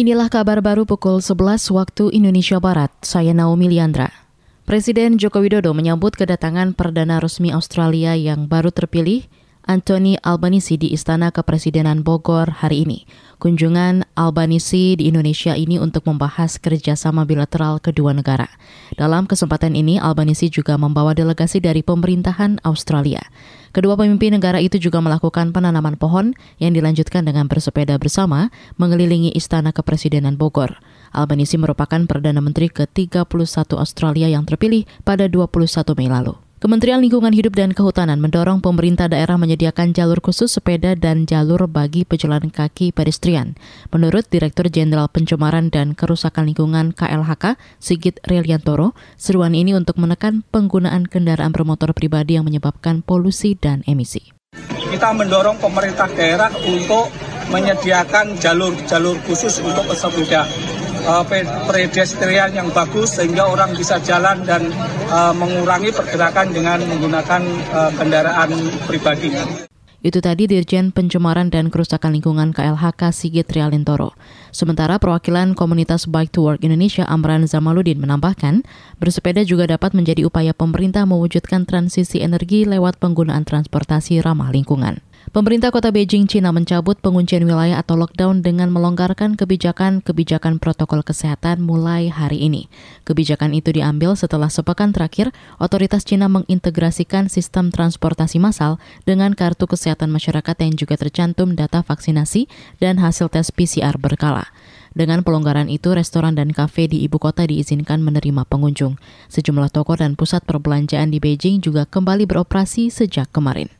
Inilah kabar baru pukul 11 waktu Indonesia Barat. Saya Naomi Liandra. Presiden Joko Widodo menyambut kedatangan Perdana Resmi Australia yang baru terpilih, Anthony Albanese di Istana Kepresidenan Bogor hari ini. Kunjungan Albanisi di Indonesia ini untuk membahas kerjasama bilateral kedua negara. Dalam kesempatan ini, Albanisi juga membawa delegasi dari pemerintahan Australia. Kedua pemimpin negara itu juga melakukan penanaman pohon yang dilanjutkan dengan bersepeda bersama mengelilingi Istana Kepresidenan Bogor. Albanisi merupakan Perdana Menteri ke-31 Australia yang terpilih pada 21 Mei lalu. Kementerian Lingkungan Hidup dan Kehutanan mendorong pemerintah daerah menyediakan jalur khusus sepeda dan jalur bagi pejalan kaki pedestrian. Menurut Direktur Jenderal Pencemaran dan Kerusakan Lingkungan KLHK, Sigit Reliantoro, seruan ini untuk menekan penggunaan kendaraan bermotor pribadi yang menyebabkan polusi dan emisi. Kita mendorong pemerintah daerah untuk menyediakan jalur-jalur khusus untuk pesepeda uh, pedestrian yang bagus sehingga orang bisa jalan dan uh, mengurangi pergerakan dengan menggunakan uh, kendaraan pribadi. Itu tadi Dirjen Pencemaran dan Kerusakan Lingkungan KLHK Sigit Rialintoro. Sementara perwakilan komunitas Bike to Work Indonesia Amran Zamaludin menambahkan, bersepeda juga dapat menjadi upaya pemerintah mewujudkan transisi energi lewat penggunaan transportasi ramah lingkungan. Pemerintah kota Beijing, China mencabut penguncian wilayah atau lockdown dengan melonggarkan kebijakan-kebijakan protokol kesehatan mulai hari ini. Kebijakan itu diambil setelah sepekan terakhir, otoritas China mengintegrasikan sistem transportasi massal dengan kartu kesehatan masyarakat yang juga tercantum data vaksinasi dan hasil tes PCR berkala. Dengan pelonggaran itu, restoran dan kafe di ibu kota diizinkan menerima pengunjung. Sejumlah toko dan pusat perbelanjaan di Beijing juga kembali beroperasi sejak kemarin.